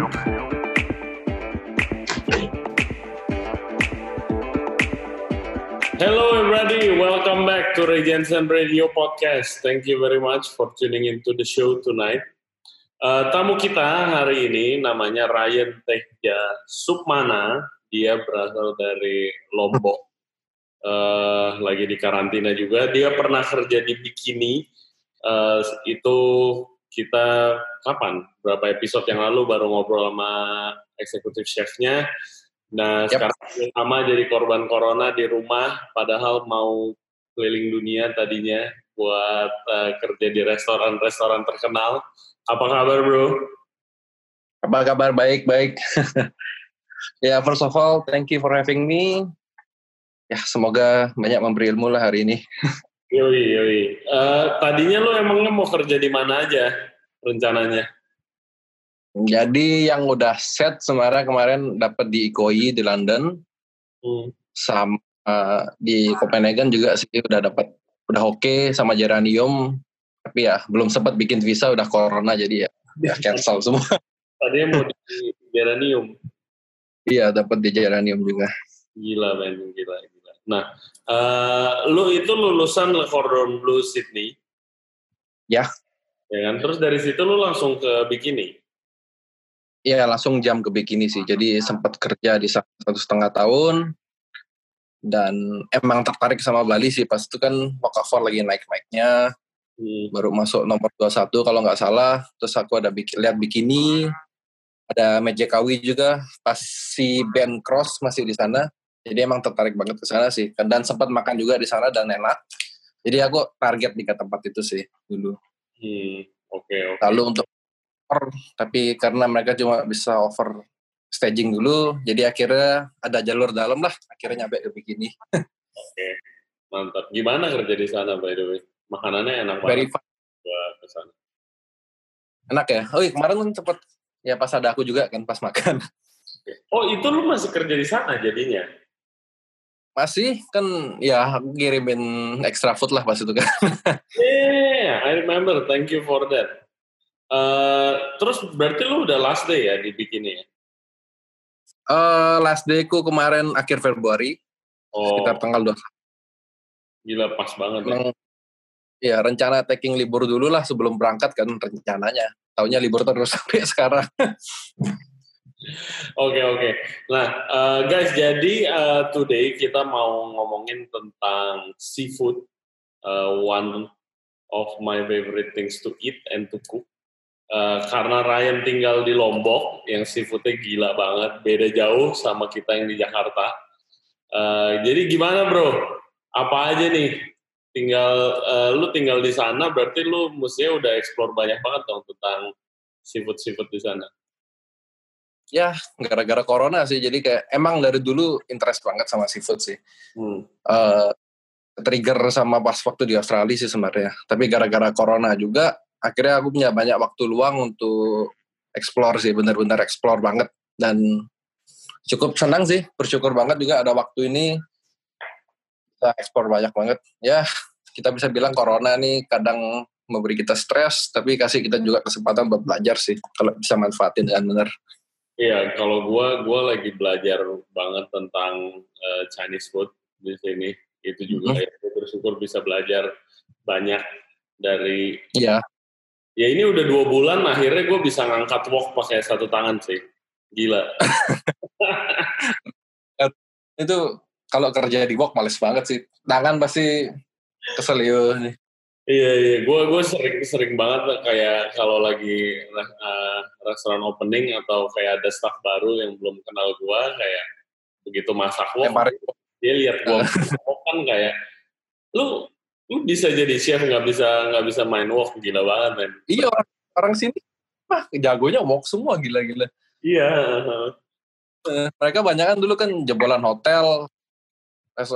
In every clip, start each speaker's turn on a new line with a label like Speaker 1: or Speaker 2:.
Speaker 1: Hello everybody, welcome back to Ray Jensen Radio Podcast. Thank you very much for tuning into the show tonight. Uh, tamu kita hari ini namanya Ryan Teja Sukmana. Dia berasal dari Lombok. Uh, lagi di karantina juga. Dia pernah kerja di Bikini. Uh, itu kita kapan? Berapa episode yang lalu baru ngobrol sama eksekutif chefnya Nah, yep. sekarang sama jadi korban corona di rumah, padahal mau keliling dunia tadinya buat uh, kerja di restoran-restoran terkenal. Apa kabar, bro?
Speaker 2: Apa kabar? Baik, baik. ya, yeah, first of all, thank you for having me. Ya, semoga banyak memberi ilmu lah hari ini.
Speaker 1: yoi, yoi. Uh, tadinya lo emangnya mau kerja di mana aja rencananya?
Speaker 2: Jadi yang udah set sebenarnya kemarin dapat di IKOI di London, hmm. sama uh, di Copenhagen juga sih udah dapat udah oke okay, sama Geranium, tapi ya belum sempat bikin visa udah corona jadi ya ya cancel semua.
Speaker 1: Tadi mau di Geranium.
Speaker 2: Iya dapat di Geranium juga.
Speaker 1: Gila men, gila gila. Nah, uh, lu itu lulusan Le Cordon Bleu Sydney.
Speaker 2: Ya.
Speaker 1: Ya kan, terus dari situ lu langsung ke Bikini.
Speaker 2: Iya langsung jam ke bikini sih. Jadi sempat kerja di satu setengah tahun dan emang tertarik sama Bali sih pas itu kan Wakafor lagi naik-naiknya hmm. baru masuk nomor 21 kalau nggak salah terus aku ada bikin lihat bikini ada Mejekawi juga pas si Ben Cross masih di sana jadi emang tertarik banget ke sana sih. Dan sempat makan juga di sana dan enak. Jadi aku target di tempat itu sih dulu.
Speaker 1: Hmm, oke okay, okay.
Speaker 2: lalu untuk tapi karena mereka cuma bisa over staging dulu jadi akhirnya ada jalur dalam lah. Akhirnya nyampe ke begini
Speaker 1: oke mantap. Gimana kerja di sana by the way? Makanannya enak Very banget ke sana.
Speaker 2: Enak ya? Oh iya kemarin kan cepet ya pas ada aku juga kan pas makan.
Speaker 1: Oh itu lu masih kerja di sana jadinya
Speaker 2: masih kan ya kirimin extra food lah pas itu kan
Speaker 1: yeah I remember thank you for that Uh, terus berarti lu udah last day ya di bikini ya?
Speaker 2: Uh, last day ku kemarin akhir Februari. Oh. Sekitar tanggal 2.
Speaker 1: Gila pas banget
Speaker 2: ya. Ya rencana taking libur dulu lah sebelum berangkat kan rencananya. Taunya libur terus sampai sekarang.
Speaker 1: Oke oke. Nah uh, guys jadi uh, today kita mau ngomongin tentang seafood. Uh, one of my favorite things to eat and to cook. Uh, karena Ryan tinggal di Lombok yang seafoodnya gila banget, beda jauh sama kita yang di Jakarta. Uh, jadi gimana bro? Apa aja nih? Tinggal uh, lu tinggal di sana, berarti lu mestinya udah explore banyak banget dong tentang seafood seafood di sana.
Speaker 2: Ya, gara-gara corona sih. Jadi kayak emang dari dulu interest banget sama seafood sih. Hmm. Uh, trigger sama pas waktu di Australia sih sebenarnya. Tapi gara-gara corona juga akhirnya aku punya banyak waktu luang untuk explore sih benar-benar explore banget dan cukup senang sih bersyukur banget juga ada waktu ini kita explore banyak banget ya kita bisa bilang corona nih kadang memberi kita stres tapi kasih kita juga kesempatan buat belajar sih kalau bisa manfaatin dengan benar
Speaker 1: iya kalau gua gua lagi belajar banget tentang uh, Chinese food di sini. Itu juga mm -hmm. ya bersyukur bisa belajar banyak dari
Speaker 2: iya.
Speaker 1: Ya ini udah dua bulan akhirnya gue bisa ngangkat wok pakai satu tangan sih. Gila.
Speaker 2: Itu kalau kerja di wok males banget sih. Tangan pasti kesel ya. nih
Speaker 1: Iya iya, gue gue sering sering banget kayak kalau lagi uh, restoran opening atau kayak ada staff baru yang belum kenal gue kayak begitu masak wok, dia lihat gue kan kayak lu lu bisa jadi chef nggak bisa nggak bisa main wok. Gila banget men.
Speaker 2: Iya orang, orang sini mah jagonya wok semua gila-gila.
Speaker 1: Iya
Speaker 2: uh, mereka banyak kan dulu kan jebolan hotel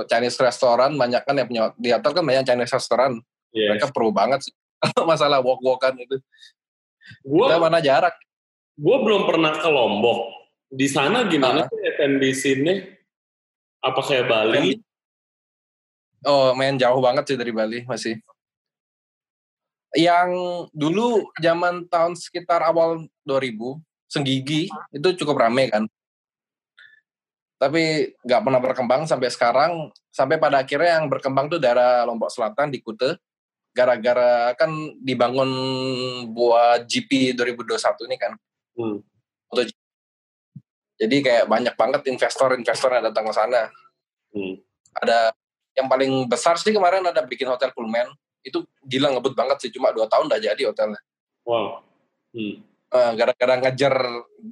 Speaker 2: Chinese restoran banyak kan yang punya di hotel kan banyak Chinese restoran yeah. mereka perlu banget sih masalah wok-wokan itu gua, kita mana jarak
Speaker 1: gue belum pernah ke Lombok di sana gimana sih F&B sini apa kayak Bali
Speaker 2: Oh, main jauh banget sih dari Bali masih. Yang dulu zaman tahun sekitar awal 2000 Senggigi itu cukup rame kan. Tapi nggak pernah berkembang sampai sekarang. Sampai pada akhirnya yang berkembang tuh daerah Lombok Selatan di Kute. Gara-gara kan dibangun buat GP 2021 ini kan. Hmm. Jadi kayak banyak banget investor-investor yang datang ke sana. Hmm. Ada yang paling besar sih kemarin ada bikin hotel Pullman. Itu gila ngebut banget sih, cuma dua tahun udah jadi hotelnya.
Speaker 1: Wow. Hmm.
Speaker 2: Uh, gara-gara ngejar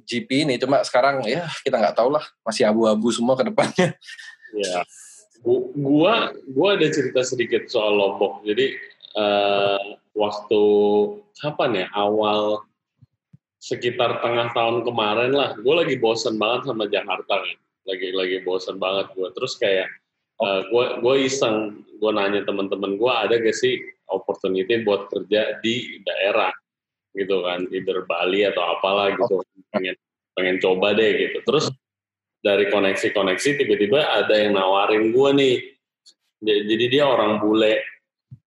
Speaker 2: GP ini, cuma sekarang ya kita nggak tahu lah, masih abu-abu semua ke depannya.
Speaker 1: Ya, gua gua ada cerita sedikit soal Lombok. Jadi uh, waktu kapan ya? Awal sekitar tengah tahun kemarin lah, gue lagi bosen banget sama Jakarta kan, lagi lagi bosen banget gue. Terus kayak uh, gue gue iseng, gue nanya teman-teman gue ada gak sih opportunity buat kerja di daerah? Gitu kan, either Bali atau apalah gitu, pengen pengen coba deh gitu. Terus dari koneksi-koneksi tiba-tiba ada yang nawarin gue nih, jadi dia orang bule,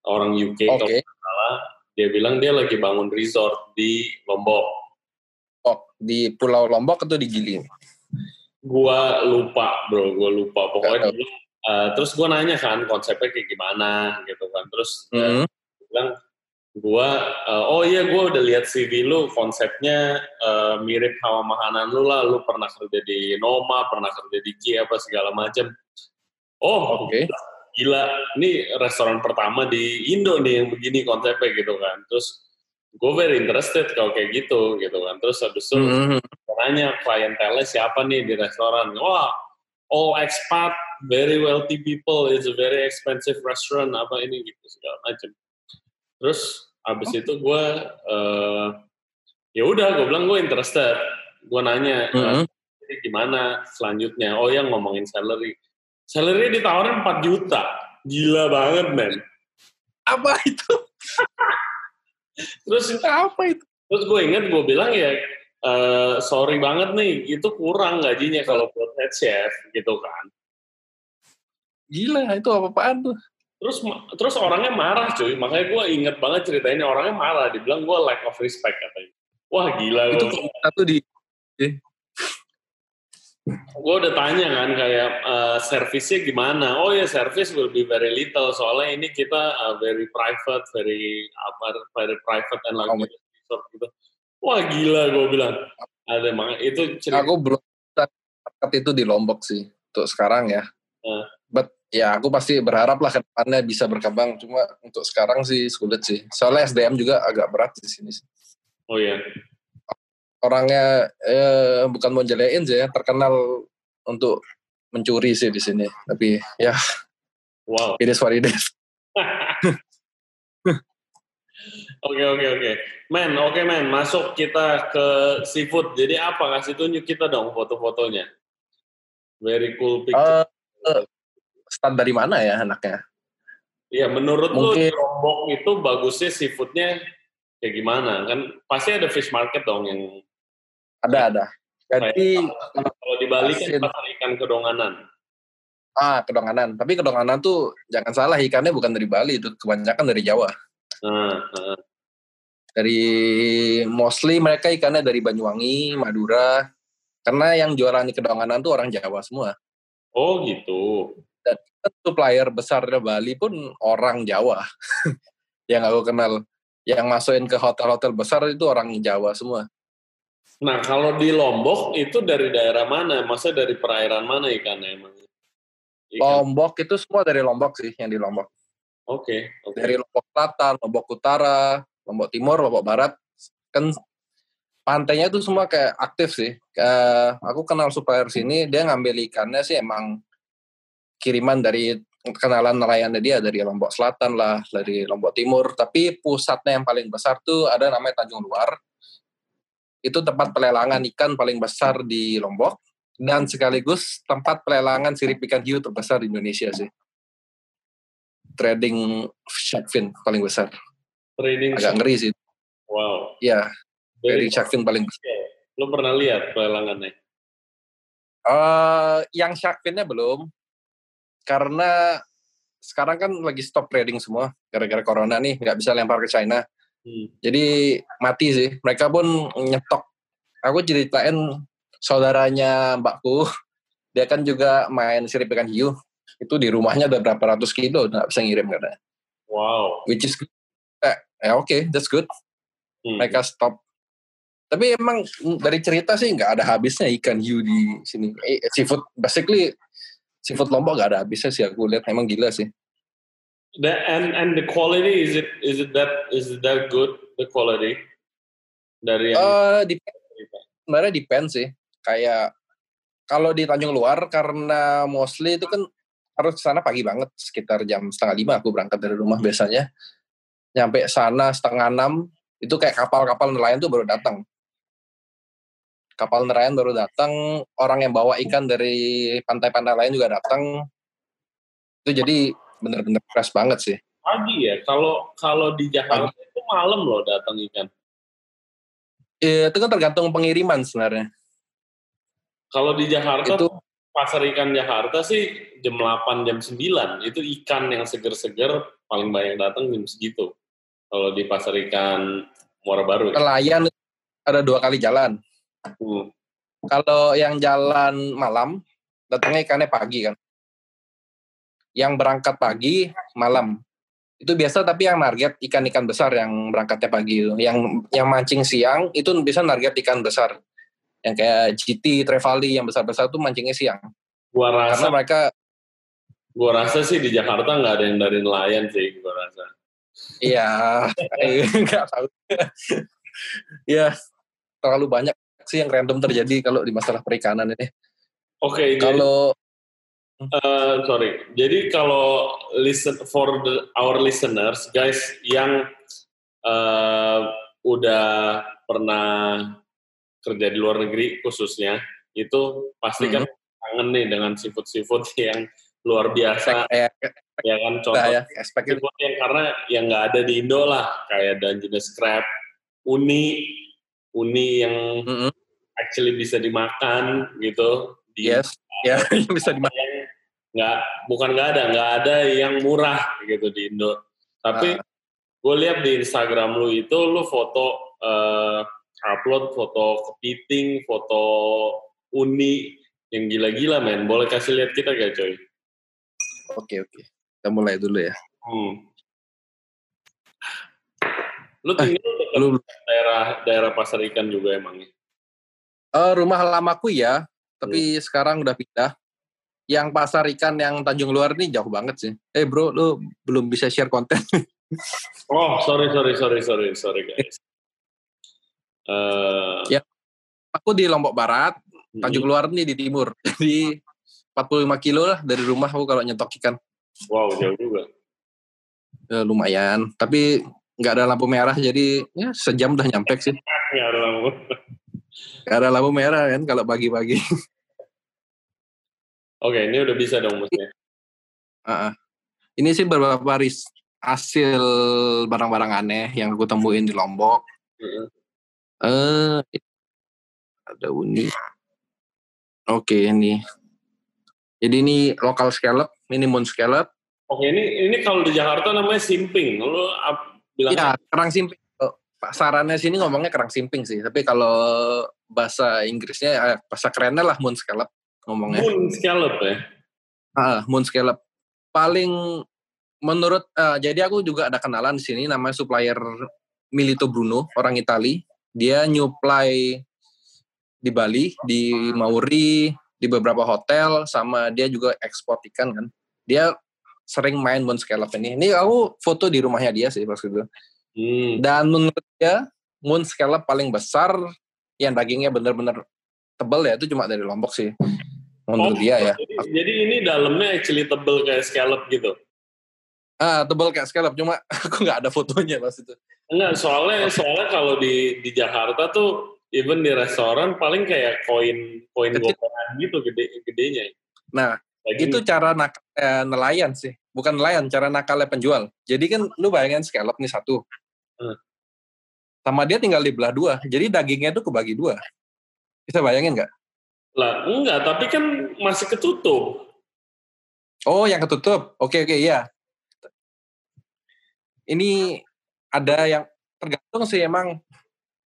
Speaker 1: orang UK okay. kalau salah, dia bilang dia lagi bangun resort di Lombok
Speaker 2: di Pulau Lombok atau di Gili?
Speaker 1: Gua lupa, bro. Gua lupa. Pokoknya dulu, uh, terus gua nanya kan konsepnya kayak gimana gitu kan. Terus mm -hmm. bilang gua uh, oh iya gua udah lihat CV lu konsepnya uh, mirip sama makanan lu lah lu pernah kerja di Noma pernah kerja di Ki apa segala macam oh oke okay. Gila ini restoran pertama di Indo nih yang begini konsepnya gitu kan. Terus gue very interested kalau kayak gitu gitu kan. Terus habis itu mm-hmm. nanya klientelnya siapa nih di restoran. Wah all expat very wealthy people it's a very expensive restaurant apa ini gitu segala macam terus habis oh. itu gue uh, ya udah gue bilang gue interested. Gue nanya mm-hmm. uh, gimana selanjutnya? Oh yang ngomongin salary salary ditawarin 4 juta. Gila banget men.
Speaker 2: Apa itu?
Speaker 1: Terus apa itu? terus gue inget gue bilang ya uh, sorry banget nih itu kurang gajinya kalau buat head chef gitu kan.
Speaker 2: Gila itu apa apaan tuh?
Speaker 1: Terus terus orangnya marah cuy. Makanya gue inget banget cerita ini orangnya marah. Dibilang gue lack of respect katanya. Wah gila
Speaker 2: itu satu di
Speaker 1: gue udah tanya kan kayak uh, servisnya gimana? Oh ya service will be very little. Soalnya ini kita uh, very private very apa very private and like oh. gitu. Wah gila gue bilang. Ada emang itu
Speaker 2: cerita aku belum itu di Lombok sih untuk sekarang ya. Uh. but ya aku pasti berharap lah ke depannya bisa berkembang. Cuma untuk sekarang sih sulit sih. Soalnya SDM juga agak berat di sini sih.
Speaker 1: Oh ya
Speaker 2: orangnya eh, bukan mau jelein sih ya, terkenal untuk mencuri sih di sini. Tapi ya,
Speaker 1: wow,
Speaker 2: it is what it is.
Speaker 1: Oke oke oke, men oke okay, men masuk kita ke seafood. Jadi apa kasih tunjuk kita dong foto-fotonya. Very cool picture. Uh,
Speaker 2: start dari mana ya anaknya?
Speaker 1: Iya menurut Mungkin... lu Lombok itu bagusnya seafoodnya kayak gimana? Kan pasti ada fish market dong yang
Speaker 2: ada ada.
Speaker 1: Jadi kalau di Bali kan pasar ikan kedonganan.
Speaker 2: Ah, kedonganan. Tapi kedonganan tuh jangan salah ikannya bukan dari Bali, itu kebanyakan dari Jawa. Uh, uh. Dari mostly mereka ikannya dari Banyuwangi, Madura. Karena yang jualan kedonganan tuh orang Jawa semua.
Speaker 1: Oh gitu.
Speaker 2: Dan supplier besar dari Bali pun orang Jawa. yang aku kenal. Yang masukin ke hotel-hotel besar itu orang Jawa semua.
Speaker 1: Nah, kalau di Lombok itu dari daerah mana? Masa dari perairan mana ikannya emang?
Speaker 2: Ikan. Lombok itu semua dari Lombok sih, yang di Lombok.
Speaker 1: Oke. Okay, okay.
Speaker 2: Dari Lombok Selatan, Lombok Utara, Lombok Timur, Lombok Barat. Kan pantainya itu semua kayak aktif sih. Uh, aku kenal supplier sini, dia ngambil ikannya sih emang kiriman dari kenalan nelayannya dia dari Lombok Selatan lah, dari Lombok Timur. Tapi pusatnya yang paling besar tuh ada namanya Tanjung Luar itu tempat pelelangan ikan paling besar di Lombok dan sekaligus tempat pelelangan sirip ikan hiu terbesar di Indonesia sih. Trading shark fin paling besar.
Speaker 1: Trading
Speaker 2: agak ngeri sih.
Speaker 1: Wow.
Speaker 2: Ya, trading shark fin paling besar.
Speaker 1: Lo pernah lihat pelelangannya?
Speaker 2: Uh, yang shark finnya belum, karena sekarang kan lagi stop trading semua gara-gara corona nih nggak bisa lempar ke China. Hmm. Jadi mati sih. Mereka pun nyetok aku ceritain saudaranya mbakku, dia kan juga main sirip ikan hiu. Itu di rumahnya ada berapa ratus kilo, nggak bisa ngirim katanya.
Speaker 1: Wow.
Speaker 2: Which is good. Eh, ya oke, okay, that's good. Hmm. Mereka stop. Tapi emang dari cerita sih nggak ada habisnya ikan hiu di sini. Eh, seafood, basically seafood lombok nggak ada habisnya sih aku lihat. Emang gila sih.
Speaker 1: The, and and the quality is it is it that is it that good the quality? Dari yang
Speaker 2: uh, depend, sebenarnya depend sih. Kayak kalau di Tanjung Luar karena mostly itu kan harus ke sana pagi banget sekitar jam setengah lima aku berangkat dari rumah biasanya. Nyampe sana setengah enam itu kayak kapal-kapal nelayan tuh baru datang. Kapal nelayan baru datang orang yang bawa ikan dari pantai-pantai lain juga datang. Itu jadi bener-bener fresh banget sih.
Speaker 1: Pagi ya, kalau kalau di Jakarta Pagi. itu malam loh datang ikan.
Speaker 2: Iya, itu kan tergantung pengiriman sebenarnya.
Speaker 1: Kalau di Jakarta itu pasar ikan Jakarta sih jam 8 jam 9 itu ikan yang seger-seger paling banyak datang jam segitu. Kalau di pasar ikan Muara Baru.
Speaker 2: Nelayan ya. ada dua kali jalan. Hmm. Kalau yang jalan malam datangnya ikannya pagi kan yang berangkat pagi malam. Itu biasa tapi yang target ikan-ikan besar yang berangkatnya pagi itu. Yang yang mancing siang itu bisa target ikan besar. Yang kayak GT Trevally yang besar-besar tuh mancingnya siang.
Speaker 1: Gua rasa
Speaker 2: karena mereka
Speaker 1: gua rasa sih di Jakarta nggak ada yang dari nelayan sih gua rasa.
Speaker 2: Iya nggak tahu. Ya terlalu banyak sih yang random terjadi kalau di masalah perikanan ini.
Speaker 1: Oke okay, kalau Uh, sorry. Jadi kalau listen for the, our listeners, guys yang uh, udah pernah kerja di luar negeri khususnya, itu pasti kan mm-hmm. kangen nih dengan seafood-seafood yang luar biasa. Ya, ya kan contoh ya, seafood yang karena yang nggak ada di Indo lah, kayak dan jenis crab, uni, uni yang mm-hmm. actually bisa dimakan gitu.
Speaker 2: Di, yes ya yang bisa dimakan
Speaker 1: nggak bukan nggak ada nggak ada yang murah gitu di Indo tapi uh. gue lihat di Instagram lu itu lu foto uh, upload foto kepiting foto uni yang gila-gila men boleh kasih lihat kita gak coy
Speaker 2: oke oke kita mulai dulu ya hmm.
Speaker 1: lu eh, tinggal eh, lu daerah daerah pasar ikan juga emangnya
Speaker 2: uh, rumah lamaku ya tapi hmm. sekarang udah pindah. Yang pasar ikan yang Tanjung Luar ini jauh banget sih. Eh bro, lu belum bisa share konten.
Speaker 1: oh, sorry, sorry, sorry, sorry, sorry guys.
Speaker 2: Uh... Ya, aku di Lombok Barat, Tanjung hmm. Luar nih di timur. Jadi 45 kilo lah dari rumah aku kalau nyetok ikan.
Speaker 1: Wow, jauh juga.
Speaker 2: Ya, lumayan, tapi nggak ada lampu merah jadi ya sejam udah nyampe sih. Nggak ada lampu. Gak ada lampu merah kan kalau pagi-pagi.
Speaker 1: Oke, ini udah bisa dong maksudnya.
Speaker 2: Uh, ini sih beberapa hasil barang-barang aneh yang aku temuin di Lombok. Uh, uh ada uni. Oke, ini. Jadi ini lokal scallop, ini moon scallop.
Speaker 1: Oke, ini ini kalau di Jakarta namanya simping. Lu
Speaker 2: bilang Ya, kerang simping pasarannya sini ngomongnya kerang simping sih, tapi kalau bahasa Inggrisnya eh, bahasa kerennya lah moon scallop ngomongnya.
Speaker 1: Moon scallop ya.
Speaker 2: Ah, moon scallop. Paling menurut uh, jadi aku juga ada kenalan di sini namanya supplier Milito Bruno, orang Itali. Dia nyuplai di Bali, di Mauri, di beberapa hotel sama dia juga ekspor ikan kan. Dia sering main moon scallop ini. Ini aku foto di rumahnya dia sih pas itu. Hmm. Dan menurut dia moon scallop paling besar yang dagingnya benar-benar tebal ya itu cuma dari Lombok sih. Menurut oh, dia ya.
Speaker 1: Jadi, jadi ini dalamnya actually tebal kayak scallop gitu.
Speaker 2: Ah, tebal kayak scallop cuma aku nggak ada fotonya pas itu.
Speaker 1: Enggak, soalnya soalnya kalau di di Jakarta tuh even di restoran paling kayak koin koin gopean gitu gede gedenya.
Speaker 2: Nah, Lagi itu cara nakal eh, nelayan sih, bukan nelayan, cara nakalnya penjual. Jadi kan lu bayangin scallop nih satu, Hmm. Sama dia tinggal di belah dua, jadi dagingnya itu kebagi dua. Bisa bayangin nggak?
Speaker 1: Lah, enggak, tapi kan masih ketutup.
Speaker 2: Oh, yang ketutup. Oke, oke, iya. Ini ada yang tergantung sih emang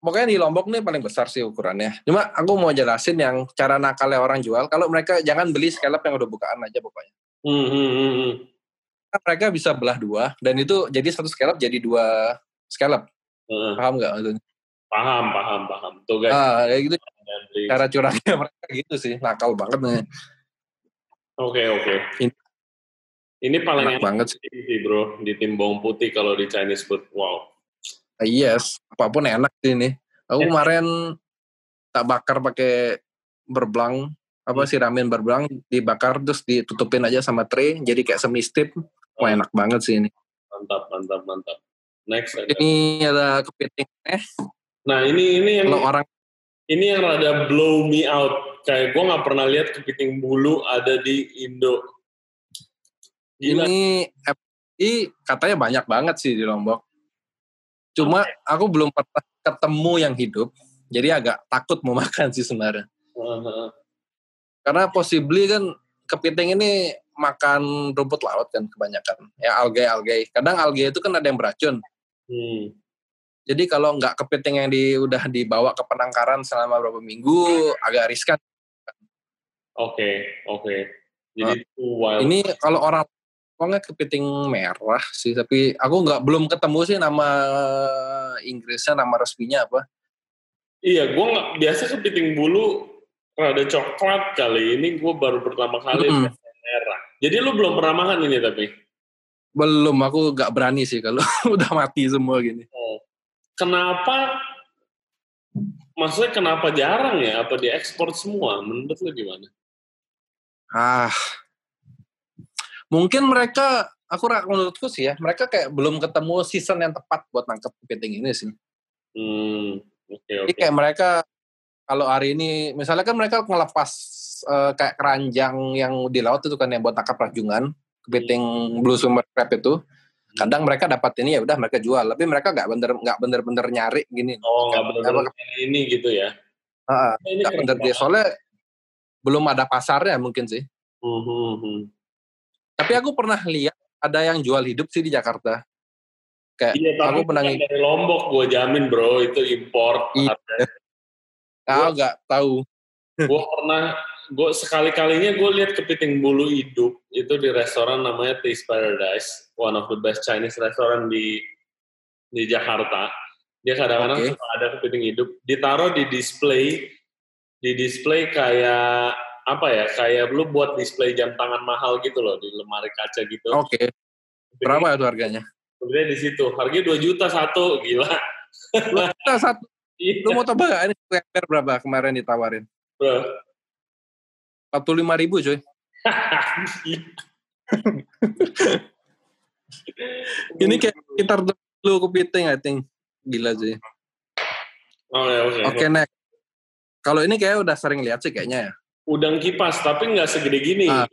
Speaker 2: pokoknya di Lombok nih paling besar sih ukurannya. Cuma aku mau jelasin yang cara nakalnya orang jual. Kalau mereka jangan beli scallop yang udah bukaan aja pokoknya. Hmm, hmm, hmm, hmm. mereka bisa belah dua dan itu jadi satu scallop jadi dua scallop. Hmm. Paham nggak
Speaker 1: Paham, paham, paham. Tuh guys.
Speaker 2: Ah, ya gitu. Cara curangnya mereka gitu sih, nakal banget nih.
Speaker 1: Oke, okay, oke. Okay. Ini paling enak banget sih, bro, di tim bawang putih kalau di Chinese food. Wow.
Speaker 2: Uh, yes, apa pun enak sih ini. Aku kemarin tak bakar pakai berblang, apa hmm. sih ramen berblang, dibakar terus ditutupin aja sama tray, jadi kayak semi stip. Wah enak banget sih ini.
Speaker 1: Mantap, mantap, mantap. Next.
Speaker 2: Ada. Ini ada kepiting eh.
Speaker 1: Nah ini ini yang kalau orang ini yang rada blow me out. Kayak gue nggak pernah lihat kepiting bulu ada di Indo.
Speaker 2: Gila. Ini FI katanya banyak banget sih di Lombok. Cuma aku belum pernah ketemu yang hidup, jadi agak takut mau makan sih sebenarnya. Uh-huh. Karena possibly kan kepiting ini makan rumput laut kan kebanyakan, ya algae-algae. Kadang algae itu kan ada yang beracun. Hmm. Jadi kalau nggak kepiting yang di, udah dibawa ke penangkaran selama beberapa minggu, agak riskan.
Speaker 1: Oke, okay, oke. Okay. Jadi
Speaker 2: nah, ini kalau orang pokoknya kepiting merah sih tapi aku nggak belum ketemu sih nama Inggrisnya nama resminya apa
Speaker 1: iya gue nggak biasa kepiting bulu rada coklat kali ini gue baru pertama kali mm -hmm. merah jadi lu belum pernah makan ini tapi
Speaker 2: belum aku nggak berani sih kalau udah mati semua gini oh.
Speaker 1: Kenapa maksudnya kenapa jarang ya apa diekspor semua menurut lu gimana
Speaker 2: ah mungkin mereka aku menurutku sih ya mereka kayak belum ketemu season yang tepat buat nangkep kepiting ini sih. Hmm, okay, okay. Jadi kayak mereka kalau hari ini misalnya kan mereka ngelepas uh, kayak keranjang yang di laut itu kan yang buat tangkap rajungan kepiting hmm. blue swimmer crab itu. Kadang mereka dapat ini ya udah mereka jual tapi mereka nggak bener nggak bener-bener nyari gini
Speaker 1: oh nggak bener-bener ini gitu ya
Speaker 2: uh, nggak bener dia soalnya belum ada pasarnya mungkin sih uh. Tapi aku pernah lihat ada yang jual hidup sih di Jakarta.
Speaker 1: Kayak iya, aku pernah dari Lombok, gue jamin bro itu import. Iya.
Speaker 2: Tahu nggak tahu.
Speaker 1: Gue pernah, gue sekali-kalinya gue lihat kepiting bulu hidup itu di restoran namanya Taste Paradise, one of the best Chinese restoran di di Jakarta. Dia kadang-kadang okay. suka ada kepiting hidup, ditaruh di display, di display kayak apa ya? Kayak lu buat display jam tangan mahal gitu loh di lemari kaca gitu.
Speaker 2: Oke. Okay. Berapa itu harganya?
Speaker 1: Kemudian di situ harganya dua juta satu, gila.
Speaker 2: Dua juta satu. Iya. Lu mau coba ini berapa kemarin ditawarin? Bro, 45 ribu cuy. Ini kayak sekitar 20 kepiting I think. Gila sih.
Speaker 1: Oh, ya, Oke, okay.
Speaker 2: okay, next. Kalau ini kayak udah sering lihat sih kayaknya ya.
Speaker 1: Udang kipas, tapi nggak segede gini. Uh,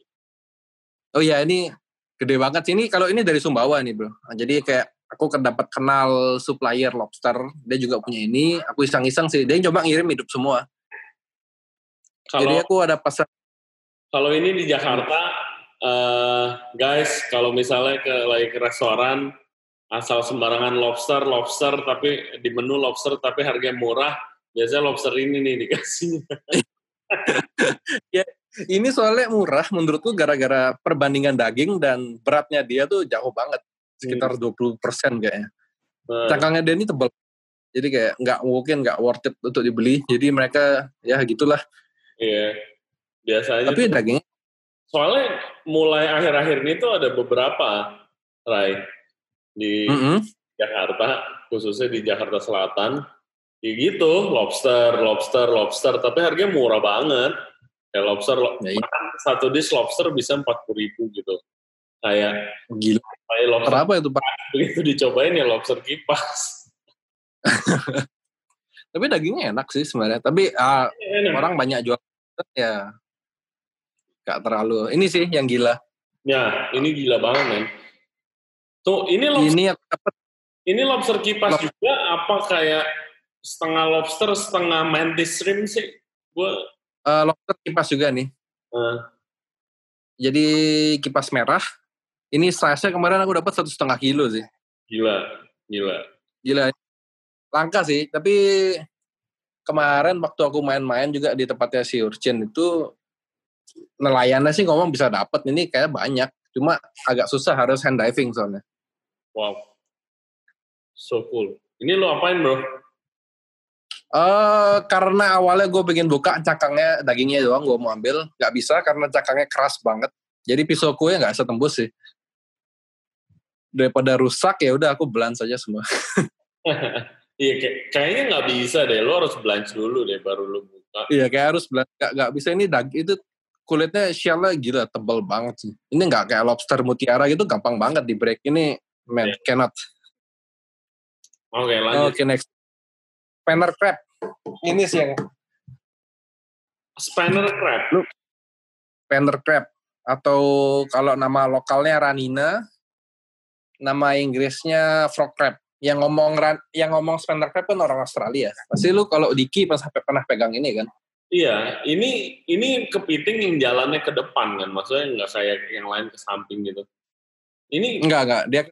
Speaker 2: Oh iya, ini gede banget sih. Ini kalau ini dari Sumbawa nih, Bro. Nah, jadi kayak aku kedapat kenal supplier lobster, dia juga punya ini. Aku iseng-iseng sih, dia coba ngirim hidup semua. Kalau... Jadi aku ada pesan
Speaker 1: kalau ini di Jakarta uh, guys kalau misalnya ke lagi ke restoran asal sembarangan lobster lobster tapi di menu lobster tapi harganya murah biasanya lobster ini nih dikasih
Speaker 2: ya ini soalnya murah menurutku gara-gara perbandingan daging dan beratnya dia tuh jauh banget sekitar hmm. 20 persen kayaknya. Hmm. Cangkangnya dia ini tebal. Jadi kayak nggak mungkin nggak worth it untuk dibeli. Jadi mereka ya gitulah.
Speaker 1: Iya. Biasanya.
Speaker 2: Tapi tuh, dagingnya.
Speaker 1: Soalnya mulai akhir-akhir ini tuh ada beberapa, Rai, di mm -hmm. Jakarta, khususnya di Jakarta Selatan, Ya gitu, lobster, lobster, lobster, tapi harganya murah banget. Kayak lobster, ya, iya. satu dish lobster bisa empat puluh ribu gitu. Kayak
Speaker 2: gila. Kayak lobster. Kenapa itu pak?
Speaker 1: Begitu dicobain ya lobster kipas.
Speaker 2: tapi dagingnya enak sih sebenarnya. Tapi uh, enak. orang banyak jual ya gak terlalu. Ini sih yang gila.
Speaker 1: Ya, ini gila banget men. Tuh, ini lobster. Ini, ini lobster kipas lobster. juga apa kayak setengah lobster, setengah mantis shrimp sih. Gue
Speaker 2: uh, lobster kipas juga nih. Uh. Jadi kipas merah. Ini size-nya kemarin aku dapat satu setengah kilo sih.
Speaker 1: Gila, gila.
Speaker 2: Gila. langka sih tapi kemarin waktu aku main-main juga di tempatnya si Urchin itu nelayannya sih ngomong bisa dapat ini kayak banyak. Cuma agak susah harus hand diving soalnya.
Speaker 1: Wow. So cool. Ini lo apain bro?
Speaker 2: Uh, karena awalnya gue pengen buka cakangnya dagingnya doang gue mau ambil. Nggak bisa karena cakangnya keras banget. Jadi pisau kue nggak bisa tembus sih. Daripada rusak ya udah aku belans saja semua.
Speaker 1: Iya kayak, kayaknya nggak bisa deh. Lo harus belans dulu deh baru lo buka.
Speaker 2: Iya kayak harus belans. Nggak nggak bisa. Ini dag itu kulitnya shellnya gila tebal banget sih ini nggak kayak lobster mutiara gitu gampang banget di break ini man yeah. cannot
Speaker 1: oke okay, lanjut
Speaker 2: oke okay, next Spanner crab. Ini sih yang
Speaker 1: Spanner crab. Lu
Speaker 2: Spanner crab atau kalau nama lokalnya Ranina, nama Inggrisnya frog crab. Yang ngomong yang ngomong Spanner crab kan orang Australia. Pasti lu kalau Diki pas sampai pernah pegang ini kan?
Speaker 1: Iya, ini ini kepiting yang jalannya ke depan kan, maksudnya nggak kayak yang lain ke samping gitu. Ini
Speaker 2: enggak enggak, dia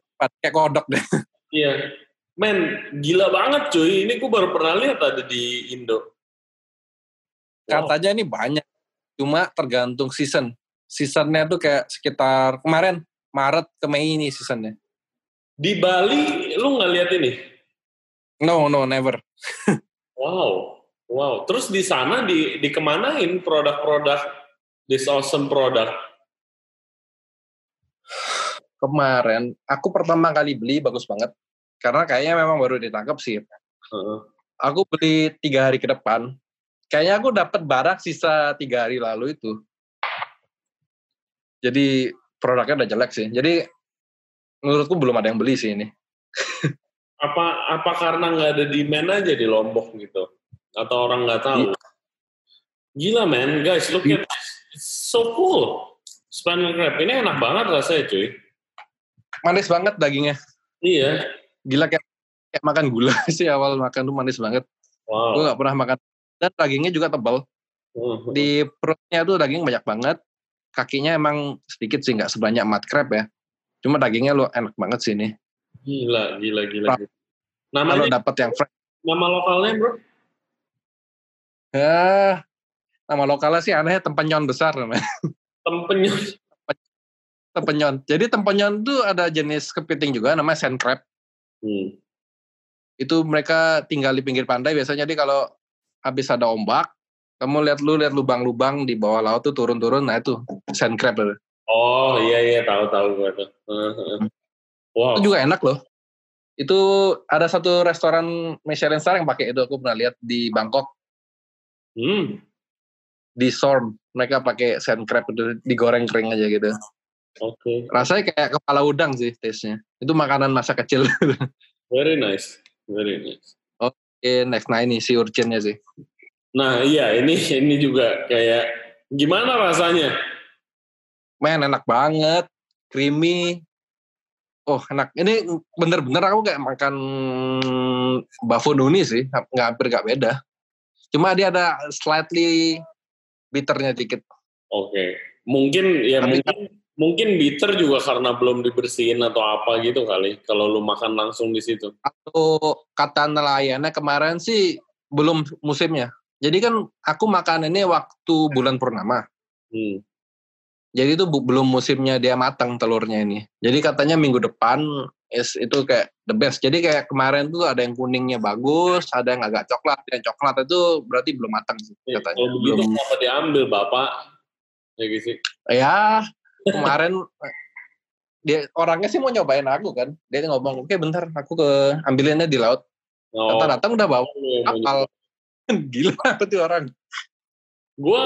Speaker 2: kayak kodok deh.
Speaker 1: Iya, Men, gila banget cuy. Ini gue baru pernah lihat ada di Indo.
Speaker 2: Wow. Katanya ini banyak. Cuma tergantung season. Seasonnya tuh kayak sekitar kemarin Maret ke Mei ini seasonnya.
Speaker 1: Di Bali lu nggak lihat ini?
Speaker 2: No, no, never.
Speaker 1: wow, wow. Terus di sana di dikemanain produk-produk this awesome product?
Speaker 2: Kemarin aku pertama kali beli bagus banget karena kayaknya memang baru ditangkap sih. Uh. Aku beli tiga hari ke depan. Kayaknya aku dapat barang sisa tiga hari lalu itu. Jadi produknya udah jelek sih. Jadi menurutku belum ada yang beli sih ini.
Speaker 1: apa apa karena nggak ada demand aja di Lombok gitu? Atau orang nggak tahu? Iya. Gila man, guys, look at so cool. Spanish crab ini enak banget rasanya cuy.
Speaker 2: Manis banget dagingnya.
Speaker 1: Iya
Speaker 2: gila kayak, kayak makan gula sih awal makan tuh manis banget. Wow. Gue gak pernah makan dan dagingnya juga tebal. Uh, Di perutnya tuh daging banyak banget. Kakinya emang sedikit sih nggak sebanyak mud crab ya. Cuma dagingnya lo enak banget sih ini.
Speaker 1: Gila, gila, gila. gila.
Speaker 2: Namanya, Kalau dapat yang fresh.
Speaker 1: Nama lokalnya bro?
Speaker 2: Ya, nama lokalnya sih aneh tempenyon besar namanya.
Speaker 1: Tempenyon?
Speaker 2: tempenyon. Jadi tempenyon tuh ada jenis kepiting juga namanya sand crab. Hmm. Itu mereka tinggal di pinggir pantai biasanya. Jadi kalau habis ada ombak, kamu lihat lu lihat lubang-lubang di bawah laut tuh turun-turun, nah itu sand crab.
Speaker 1: Oh iya iya tahu tahu gue tuh.
Speaker 2: wow. Itu juga enak loh. Itu ada satu restoran Michelin star yang pakai itu aku pernah lihat di Bangkok. Hmm. Di Sorn mereka pakai sand crab itu digoreng kering aja gitu.
Speaker 1: Oke. Okay.
Speaker 2: Rasanya kayak kepala udang sih taste-nya. Itu makanan masa kecil.
Speaker 1: Very nice. Very nice.
Speaker 2: Oke, okay, next. Nah ini si urchinnya sih.
Speaker 1: Nah iya ini ini juga kayak gimana rasanya?
Speaker 2: Men enak banget, creamy. Oh enak. Ini bener-bener aku kayak makan nuni sih, nggak hampir nggak beda. Cuma dia ada slightly bitternya dikit.
Speaker 1: Oke, okay. mungkin ya Tapi mungkin Mungkin bitter juga karena belum dibersihin atau apa gitu kali. Kalau lu makan langsung di situ.
Speaker 2: Atau kata nelayannya kemarin sih belum musimnya. Jadi kan aku makan ini waktu bulan purnama. Hmm. Jadi itu belum musimnya dia matang telurnya ini. Jadi katanya minggu depan is itu kayak the best. Jadi kayak kemarin tuh ada yang kuningnya bagus, ada yang agak coklat. Yang coklat itu berarti belum matang sih
Speaker 1: iya, katanya. Kalau begitu belum... kenapa diambil bapak? Ya gitu.
Speaker 2: Ya kemarin dia orangnya sih mau nyobain aku kan dia ngomong oke bentar aku ke ambilinnya di laut oh. datang udah bawa kapal gila apa tuh orang
Speaker 1: gue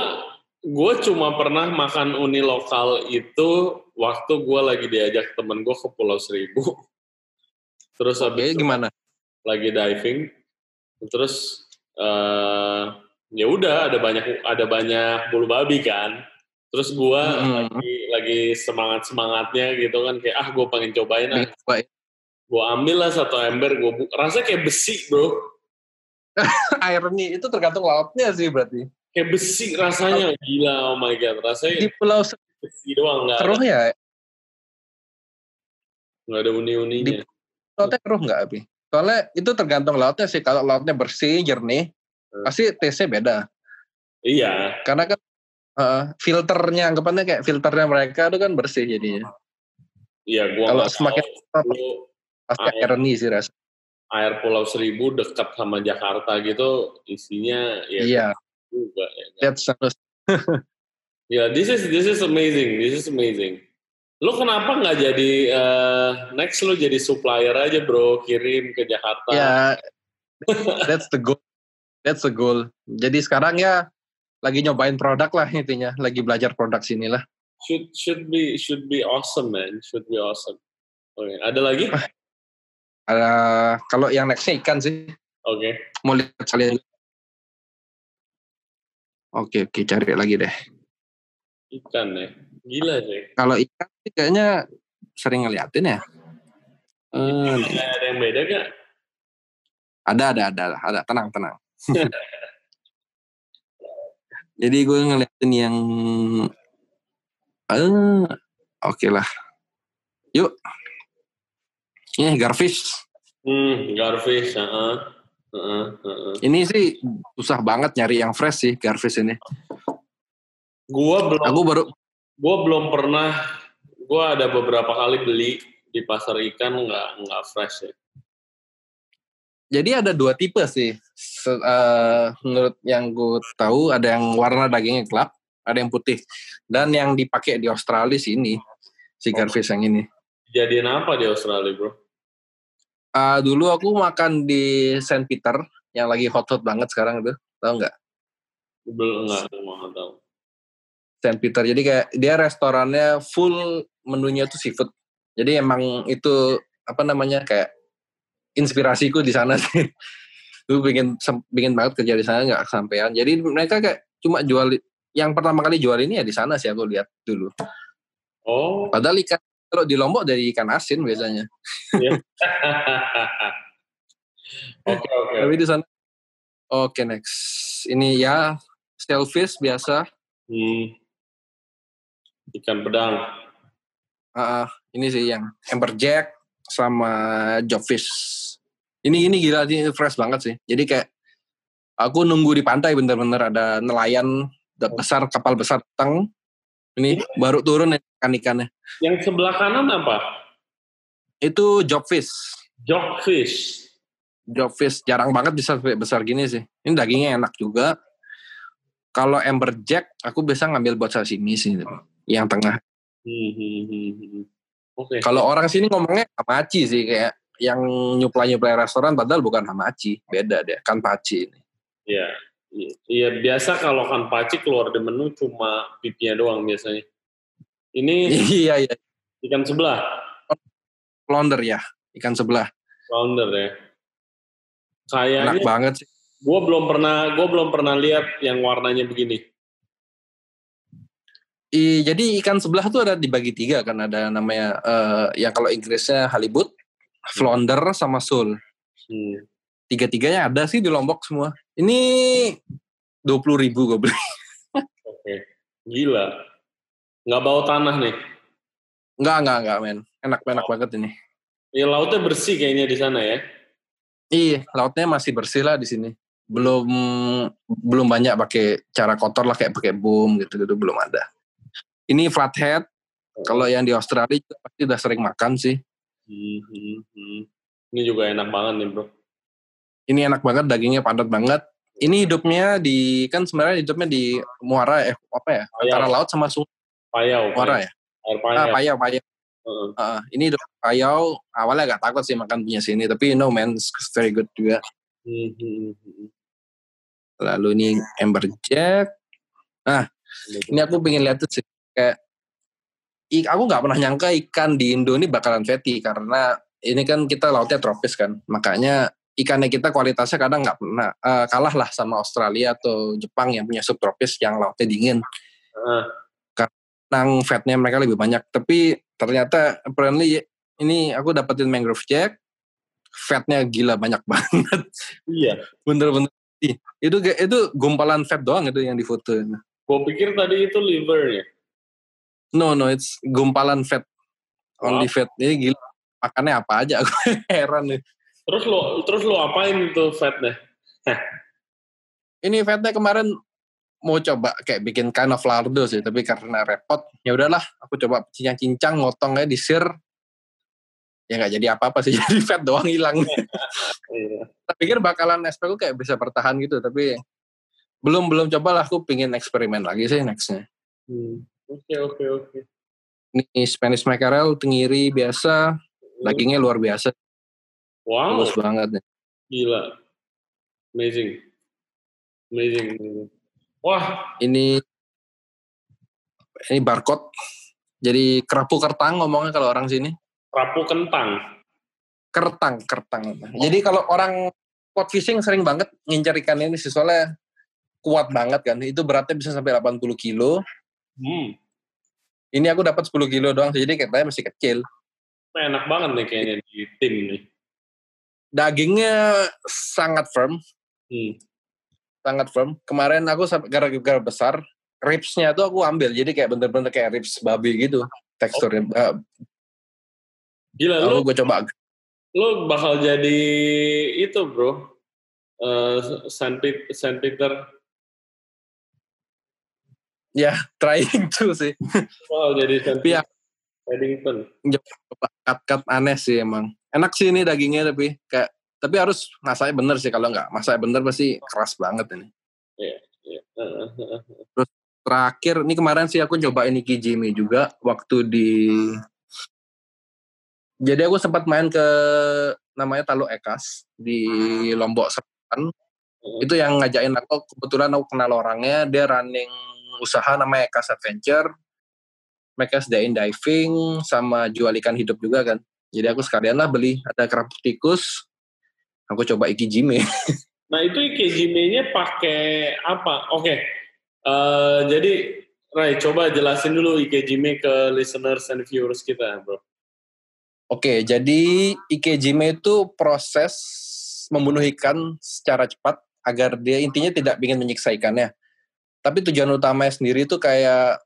Speaker 1: gue cuma pernah makan uni lokal itu waktu gue lagi diajak temen gue ke Pulau Seribu terus habis
Speaker 2: okay, gimana?
Speaker 1: lagi diving terus uh, ya udah ada banyak ada banyak bulu babi kan. Terus gue hmm. lagi lagi semangat semangatnya gitu kan kayak ah gue pengen cobain ah. gue ambil lah satu ember gue bu- rasanya kayak besi bro.
Speaker 2: Airnya itu tergantung lautnya sih berarti.
Speaker 1: Kayak besi rasanya gila oh my god rasanya
Speaker 2: di pulau
Speaker 1: besi doang nggak
Speaker 2: ya?
Speaker 1: Nggak ada uni-uninya.
Speaker 2: Di lautnya keruh nggak abi Soalnya itu tergantung lautnya sih. Kalau lautnya bersih, jernih, hmm. pasti taste beda.
Speaker 1: Iya.
Speaker 2: Karena kan uh, filternya, anggapannya kayak filternya mereka itu kan bersih jadinya.
Speaker 1: Iya, gua
Speaker 2: Kalau semakin tahu, pasti air, nih sih ras.
Speaker 1: Air Pulau Seribu dekat sama Jakarta gitu, isinya ya
Speaker 2: iya. juga. Ya, kan? That's
Speaker 1: yeah, this is this is amazing. This is amazing. Lo kenapa nggak jadi uh, next lo jadi supplier aja bro, kirim ke Jakarta?
Speaker 2: Ya, yeah, that's the goal. That's the goal. Jadi sekarang ya lagi nyobain produk lah intinya, lagi belajar produk sini lah.
Speaker 1: Should should be should be awesome man, should be awesome. Oke, okay. ada lagi?
Speaker 2: Ada kalau yang nextnya ikan sih.
Speaker 1: Oke. Okay.
Speaker 2: Mau lihat kalian. Oke oke cari lagi deh.
Speaker 1: Ikan ya. Gila sih.
Speaker 2: Kalau ikan sih kayaknya sering ngeliatin ya.
Speaker 1: Hmm, ada yang beda gak?
Speaker 2: Ada, ada, ada, ada. Tenang, tenang. Jadi gue ngeliatin yang, uh, oke okay lah. Yuk. Ini garfish.
Speaker 1: Hmm, garfish, uh -uh. Uh -uh, uh -uh.
Speaker 2: Ini sih susah banget nyari yang fresh sih garfish ini.
Speaker 1: Gua belum.
Speaker 2: Aku baru
Speaker 1: gue belum pernah gue ada beberapa kali beli di pasar ikan nggak nggak fresh ya
Speaker 2: jadi ada dua tipe sih. Uh, menurut yang gue tahu ada yang warna dagingnya gelap ada yang putih. Dan yang dipakai di Australia sini si oh. garfish yang ini.
Speaker 1: Jadian apa di Australia bro?
Speaker 2: Uh, dulu aku makan di Saint Peter yang lagi hot hot banget sekarang itu. Tahu nggak?
Speaker 1: Belum nggak mau tahu
Speaker 2: Saint Peter. Jadi kayak dia restorannya full menunya tuh seafood. Jadi emang itu apa namanya kayak inspirasiku di sana sih. Gue bikin bikin banget kerja di sana nggak kesampaian. Jadi mereka kayak cuma jual yang pertama kali jual ini ya di sana sih aku lihat dulu.
Speaker 1: Oh.
Speaker 2: Padahal ikan kalau di Lombok dari ikan asin biasanya.
Speaker 1: Iya. Oke oke.
Speaker 2: Tapi di sana. Oke okay, next. Ini ya shellfish biasa.
Speaker 1: Hmm ikan pedang.
Speaker 2: Uh, ini sih yang amberjack sama jobfish. Ini ini gila sih fresh banget sih. Jadi kayak aku nunggu di pantai bener-bener ada nelayan besar kapal besar teng ini baru turun ikan-ikannya.
Speaker 1: Yang sebelah kanan apa?
Speaker 2: Itu jobfish.
Speaker 1: Jobfish.
Speaker 2: Jobfish jarang banget bisa besar gini sih. Ini dagingnya enak juga. Kalau amberjack aku bisa ngambil buat sashimi sih yang tengah.
Speaker 1: Hmm, hmm, hmm, hmm. Okay.
Speaker 2: Kalau orang sini ngomongnya hamachi sih kayak yang nyuplai-nyuplai restoran padahal bukan hamachi, beda deh, kan paci ini.
Speaker 1: Iya. Iya, biasa kalau kan paci keluar di menu cuma pipinya doang biasanya. Ini
Speaker 2: Iya, iya.
Speaker 1: Ikan sebelah.
Speaker 2: Flounder ya, ikan sebelah.
Speaker 1: Flounder ya. Kayaknya
Speaker 2: Enak banget sih.
Speaker 1: Gue belum pernah, gue belum pernah lihat yang warnanya begini.
Speaker 2: I, jadi ikan sebelah tuh ada dibagi tiga kan ada namanya uh, yang kalau Inggrisnya halibut, flounder sama sole. Hmm. Tiga-tiganya ada sih di Lombok semua. Ini dua puluh ribu gue beli.
Speaker 1: Oke, gila. Nggak bau tanah nih?
Speaker 2: Nggak nggak nggak men. Enak enak oh. banget ini.
Speaker 1: Ya lautnya bersih kayaknya di sana ya.
Speaker 2: Iya, lautnya masih bersih lah di sini. Belum belum banyak pakai cara kotor lah kayak pakai boom gitu-gitu belum ada. Ini flathead. Kalau yang di Australia pasti udah sering makan sih.
Speaker 1: Hmm, hmm, hmm. Ini juga enak banget nih bro.
Speaker 2: Ini enak banget, dagingnya padat banget. Ini hidupnya di kan sebenarnya hidupnya di muara eh apa ya? Payau. Antara laut sama sungai.
Speaker 1: Payau.
Speaker 2: Muara ya.
Speaker 1: Air payau. Ah,
Speaker 2: payau, payau. Uh. Uh, ini hidup payau awalnya agak takut sih makan punya sini tapi you know man it's very good juga. Lalu ini amberjack. Nah, ini aku pengen lihat tuh sih kayak aku nggak pernah nyangka ikan di Indo ini bakalan fatty karena ini kan kita lautnya tropis kan. Makanya ikannya kita kualitasnya kadang nggak pernah uh, kalah lah sama Australia atau Jepang yang punya subtropis yang lautnya dingin. Uh. karena fatnya mereka lebih banyak. Tapi ternyata apparently ini aku dapetin mangrove jack fatnya gila banyak banget.
Speaker 1: Iya.
Speaker 2: Bener-bener. Itu itu gumpalan fat doang itu yang difoto
Speaker 1: gue pikir tadi itu livernya
Speaker 2: No, no, it's gumpalan fat. Only wow. fat. Ini gila. Makannya apa aja, aku heran nih.
Speaker 1: Terus lo terus lo apain tuh fatnya?
Speaker 2: Ini fatnya kemarin mau coba kayak bikin kind of lardo sih, tapi karena repot, ya udahlah, aku coba cincang-cincang, ngotongnya di sir, ya nggak jadi apa-apa sih, jadi fat doang hilang. Iya. Tapi pikir bakalan SPku kayak bisa bertahan gitu, tapi belum belum coba lah, aku pingin eksperimen lagi sih nextnya.
Speaker 1: Hmm. Oke oke oke.
Speaker 2: Ini Spanish mackerel tenggiri biasa, hmm. dagingnya luar biasa.
Speaker 1: Wow.
Speaker 2: Bagus banget.
Speaker 1: Gila. Amazing. Amazing. Wah.
Speaker 2: Ini ini barcode. Jadi kerapu kertang ngomongnya kalau orang sini.
Speaker 1: Kerapu kentang.
Speaker 2: Kertang, kertang. Oh. Jadi kalau orang spot fishing sering banget ngincar ikan ini sih soalnya kuat banget kan. Itu beratnya bisa sampai 80 kilo. Hmm. Ini aku dapat 10 kilo doang, jadi katanya masih kecil.
Speaker 1: Enak banget nih kayaknya di tim nih.
Speaker 2: Dagingnya sangat firm. Hmm. Sangat firm. Kemarin aku gara-gara besar, ribsnya tuh aku ambil. Jadi kayak bener-bener kayak ribs babi gitu teksturnya. Oh.
Speaker 1: Gila, Lalu lu gue coba. Lu bakal jadi itu bro. Uh, Saint Peter
Speaker 2: Ya, trying to sih.
Speaker 1: Oh, jadi
Speaker 2: tapi ya, Paddington. Cut-cut aneh sih emang. Enak sih ini dagingnya tapi kayak tapi harus masaknya bener sih kalau nggak masak bener pasti keras banget ini.
Speaker 1: Iya, iya.
Speaker 2: Terus terakhir ini kemarin sih aku coba ini Kijimi juga waktu di jadi aku sempat main ke namanya Talu Ekas di Lombok Selatan. Itu yang ngajakin aku kebetulan aku kenal orangnya, dia running usaha namanya Ekas Adventure. Mereka sediain diving sama jual ikan hidup juga kan. Jadi aku sekalian lah beli ada kerapu tikus. Aku coba ikijime.
Speaker 1: Nah itu ikijime-nya pakai apa? Oke. Okay. Uh, eh, jadi Rai coba jelasin dulu ikijime ke listeners and viewers kita, bro.
Speaker 2: Oke, jadi ikejime itu proses membunuh ikan secara cepat agar dia intinya tidak ingin menyiksa ikannya. Tapi tujuan utamanya sendiri itu kayak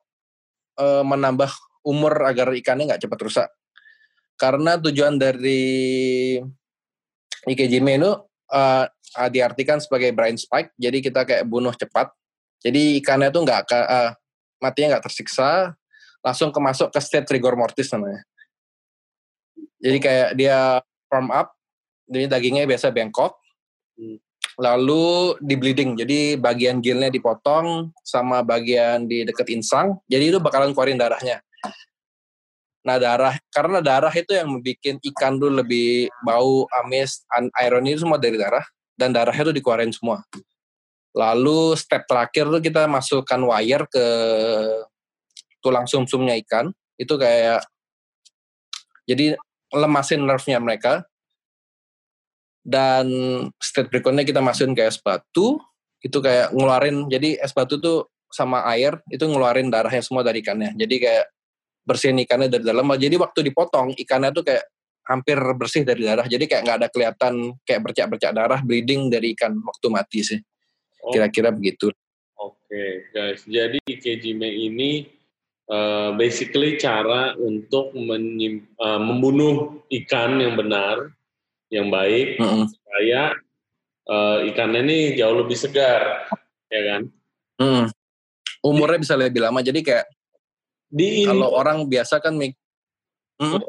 Speaker 2: e, menambah umur agar ikannya nggak cepat rusak. Karena tujuan dari Ikejime itu uh, diartikan sebagai brain spike, jadi kita kayak bunuh cepat. Jadi ikannya tuh nggak uh, matinya nggak tersiksa, langsung kemasuk ke state rigor mortis namanya. Jadi kayak dia firm up, jadi dagingnya biasa bengkok, hmm lalu di bleeding. Jadi bagian gilnya dipotong sama bagian di dekat insang. Jadi itu bakalan keluarin darahnya. Nah darah, karena darah itu yang membuat ikan tuh lebih bau, amis, iron itu semua dari darah. Dan darahnya itu dikeluarin semua. Lalu step terakhir tuh kita masukkan wire ke tulang sumsumnya ikan. Itu kayak, jadi lemasin nerve-nya mereka dan step berikutnya kita masukin ke es batu itu kayak ngeluarin jadi es batu tuh sama air itu ngeluarin darahnya semua dari ikannya. Jadi kayak bersihin ikannya dari dalam jadi waktu dipotong ikannya tuh kayak hampir bersih dari darah. Jadi kayak nggak ada kelihatan kayak bercak-bercak darah bleeding dari ikan waktu mati sih. Oh. kira-kira begitu.
Speaker 1: Oke okay, guys. Jadi ikejime ini uh, basically cara untuk menyim, uh, membunuh ikan yang benar yang baik mm -hmm. supaya uh, ikannya ini jauh lebih segar, ya kan?
Speaker 2: Mm. Umurnya bisa lebih lama. Jadi kayak di kalau orang biasa kan mik
Speaker 1: hmm?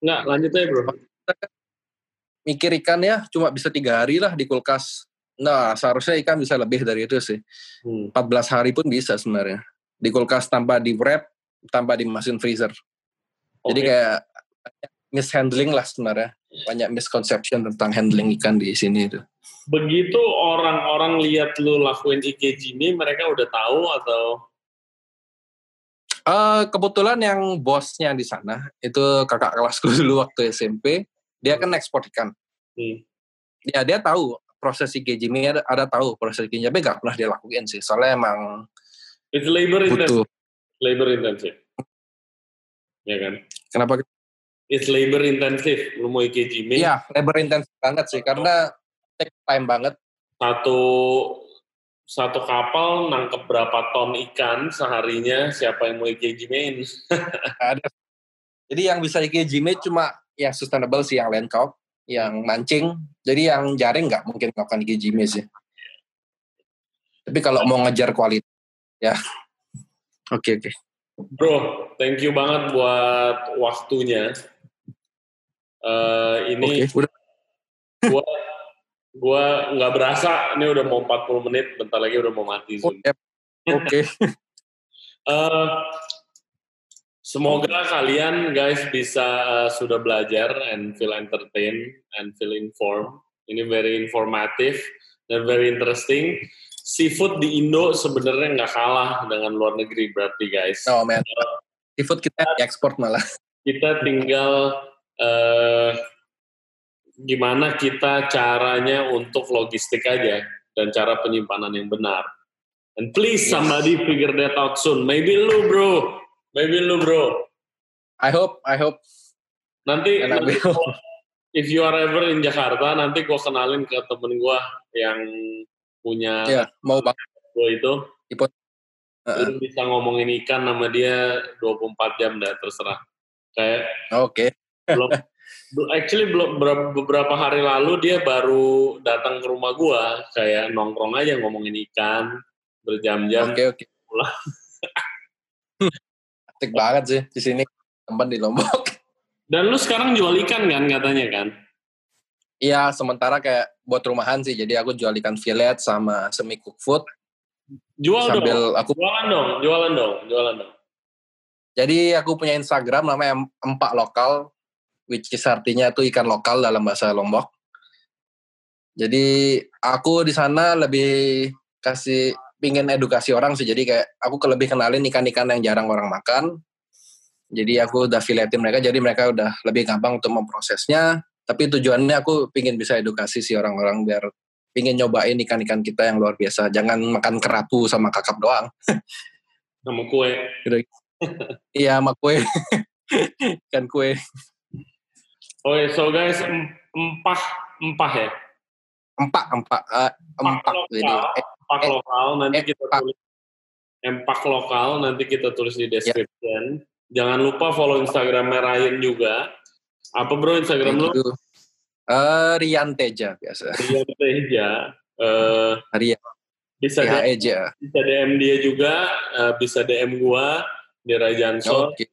Speaker 1: nggak lanjut aja bro.
Speaker 2: Mikir ikan ya cuma bisa tiga hari lah di kulkas. Nah seharusnya ikan bisa lebih dari itu sih. Hmm. 14 hari pun bisa sebenarnya. Di kulkas tanpa di wrap, tanpa dimasukin freezer. Okay. Jadi kayak mishandling lah sebenarnya banyak misconception tentang handling ikan di sini itu.
Speaker 1: Begitu orang-orang lihat lu lakuin IKG ini, mereka udah tahu atau?
Speaker 2: Uh, kebetulan yang bosnya di sana itu kakak kelasku dulu waktu SMP, dia kan ekspor ikan. Hmm. Ya dia tahu proses IKG ini ada, ada tahu proses IKG tapi nggak pernah dia lakuin sih, soalnya emang
Speaker 1: It's labor intensive. Labor intensive. Ya kan?
Speaker 2: Kenapa
Speaker 1: it's labor intensive lu mau ikejime.
Speaker 2: Iya, labor intensif banget sih karena take time banget.
Speaker 1: Satu satu kapal nangkep berapa ton ikan seharinya siapa yang mau ikejimein?
Speaker 2: Ada. Jadi yang bisa ikejime cuma yang sustainable sih yang land cow. yang mancing. Jadi yang jaring nggak mungkin melakukan gijime sih. Tapi kalau mau ngejar kualitas, ya oke okay, oke. Okay.
Speaker 1: Bro, thank you banget buat waktunya. Uh, ini okay, udah. gua gua nggak berasa ini udah mau 40 menit, bentar lagi udah mau mati Zoom. Oke.
Speaker 2: Okay.
Speaker 1: uh, semoga kalian guys bisa uh, sudah belajar and feel entertained and feel informed. Ini very informative dan very interesting seafood di Indo sebenarnya nggak kalah dengan luar negeri berarti guys.
Speaker 2: Oh man, seafood kita ekspor malah.
Speaker 1: Kita tinggal uh, gimana kita caranya untuk logistik aja dan cara penyimpanan yang benar. And please yes. somebody figure that out soon. Maybe lu bro, maybe lu bro.
Speaker 2: I hope, I hope.
Speaker 1: Nanti, nanti if you are ever in Jakarta, nanti gue kenalin ke temen gue yang punya
Speaker 2: ya, mau banget
Speaker 1: gue itu Ipot. Uh-uh. bisa ngomongin ikan nama dia 24 jam dah terserah kayak
Speaker 2: oke okay.
Speaker 1: Belum actually belum beberapa hari lalu dia baru datang ke rumah gua kayak nongkrong aja ngomongin ikan berjam-jam
Speaker 2: oke okay, oke okay. asik banget sih di sini tempat di Lombok
Speaker 1: dan lu sekarang jual ikan kan katanya kan
Speaker 2: Iya, sementara kayak buat rumahan sih. Jadi aku jual ikan fillet sama semi cook food.
Speaker 1: Jual sambil dong. Aku jualan dong, jualan dong, jualan dong.
Speaker 2: Jadi aku punya Instagram namanya Empak Lokal, which is artinya itu ikan lokal dalam bahasa Lombok. Jadi aku di sana lebih kasih pingin edukasi orang sih. Jadi kayak aku lebih kenalin ikan-ikan yang jarang orang makan. Jadi aku udah filetin mereka, jadi mereka udah lebih gampang untuk memprosesnya tapi tujuannya aku pingin bisa edukasi si orang-orang biar pingin nyobain ikan-ikan kita yang luar biasa jangan makan kerapu sama kakap doang
Speaker 1: sama kue
Speaker 2: gitu. iya sama kue kan kue
Speaker 1: oke okay, so guys empah empah ya
Speaker 2: empak empak uh, empak
Speaker 1: lokal, jadi empak eh, lokal nanti empak. kita tulis empak lokal nanti kita tulis di ya. description ya. jangan lupa follow instagram Ryan juga apa bro Instagram lu?
Speaker 2: Uh, Rian Teja biasa.
Speaker 1: Rian Teja. Uh,
Speaker 2: Rian.
Speaker 1: Bisa
Speaker 2: ya, DM,
Speaker 1: bisa DM dia juga, uh, bisa DM gua di Rajanso. Okay.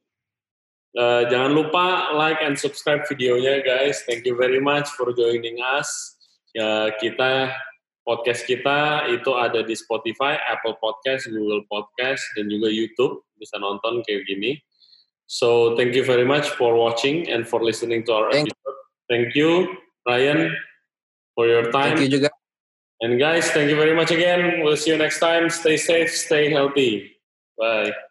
Speaker 1: Uh, jangan lupa like and subscribe videonya guys. Thank you very much for joining us. Ya, kita podcast kita itu ada di Spotify, Apple Podcast, Google Podcast, dan juga YouTube. Bisa nonton kayak gini. So thank you very much for watching and for listening to our thank episode. Thank you, Ryan, for your time.
Speaker 2: Thank you juga.
Speaker 1: And guys, thank you very much again. We'll see you next time. Stay safe, stay healthy. Bye.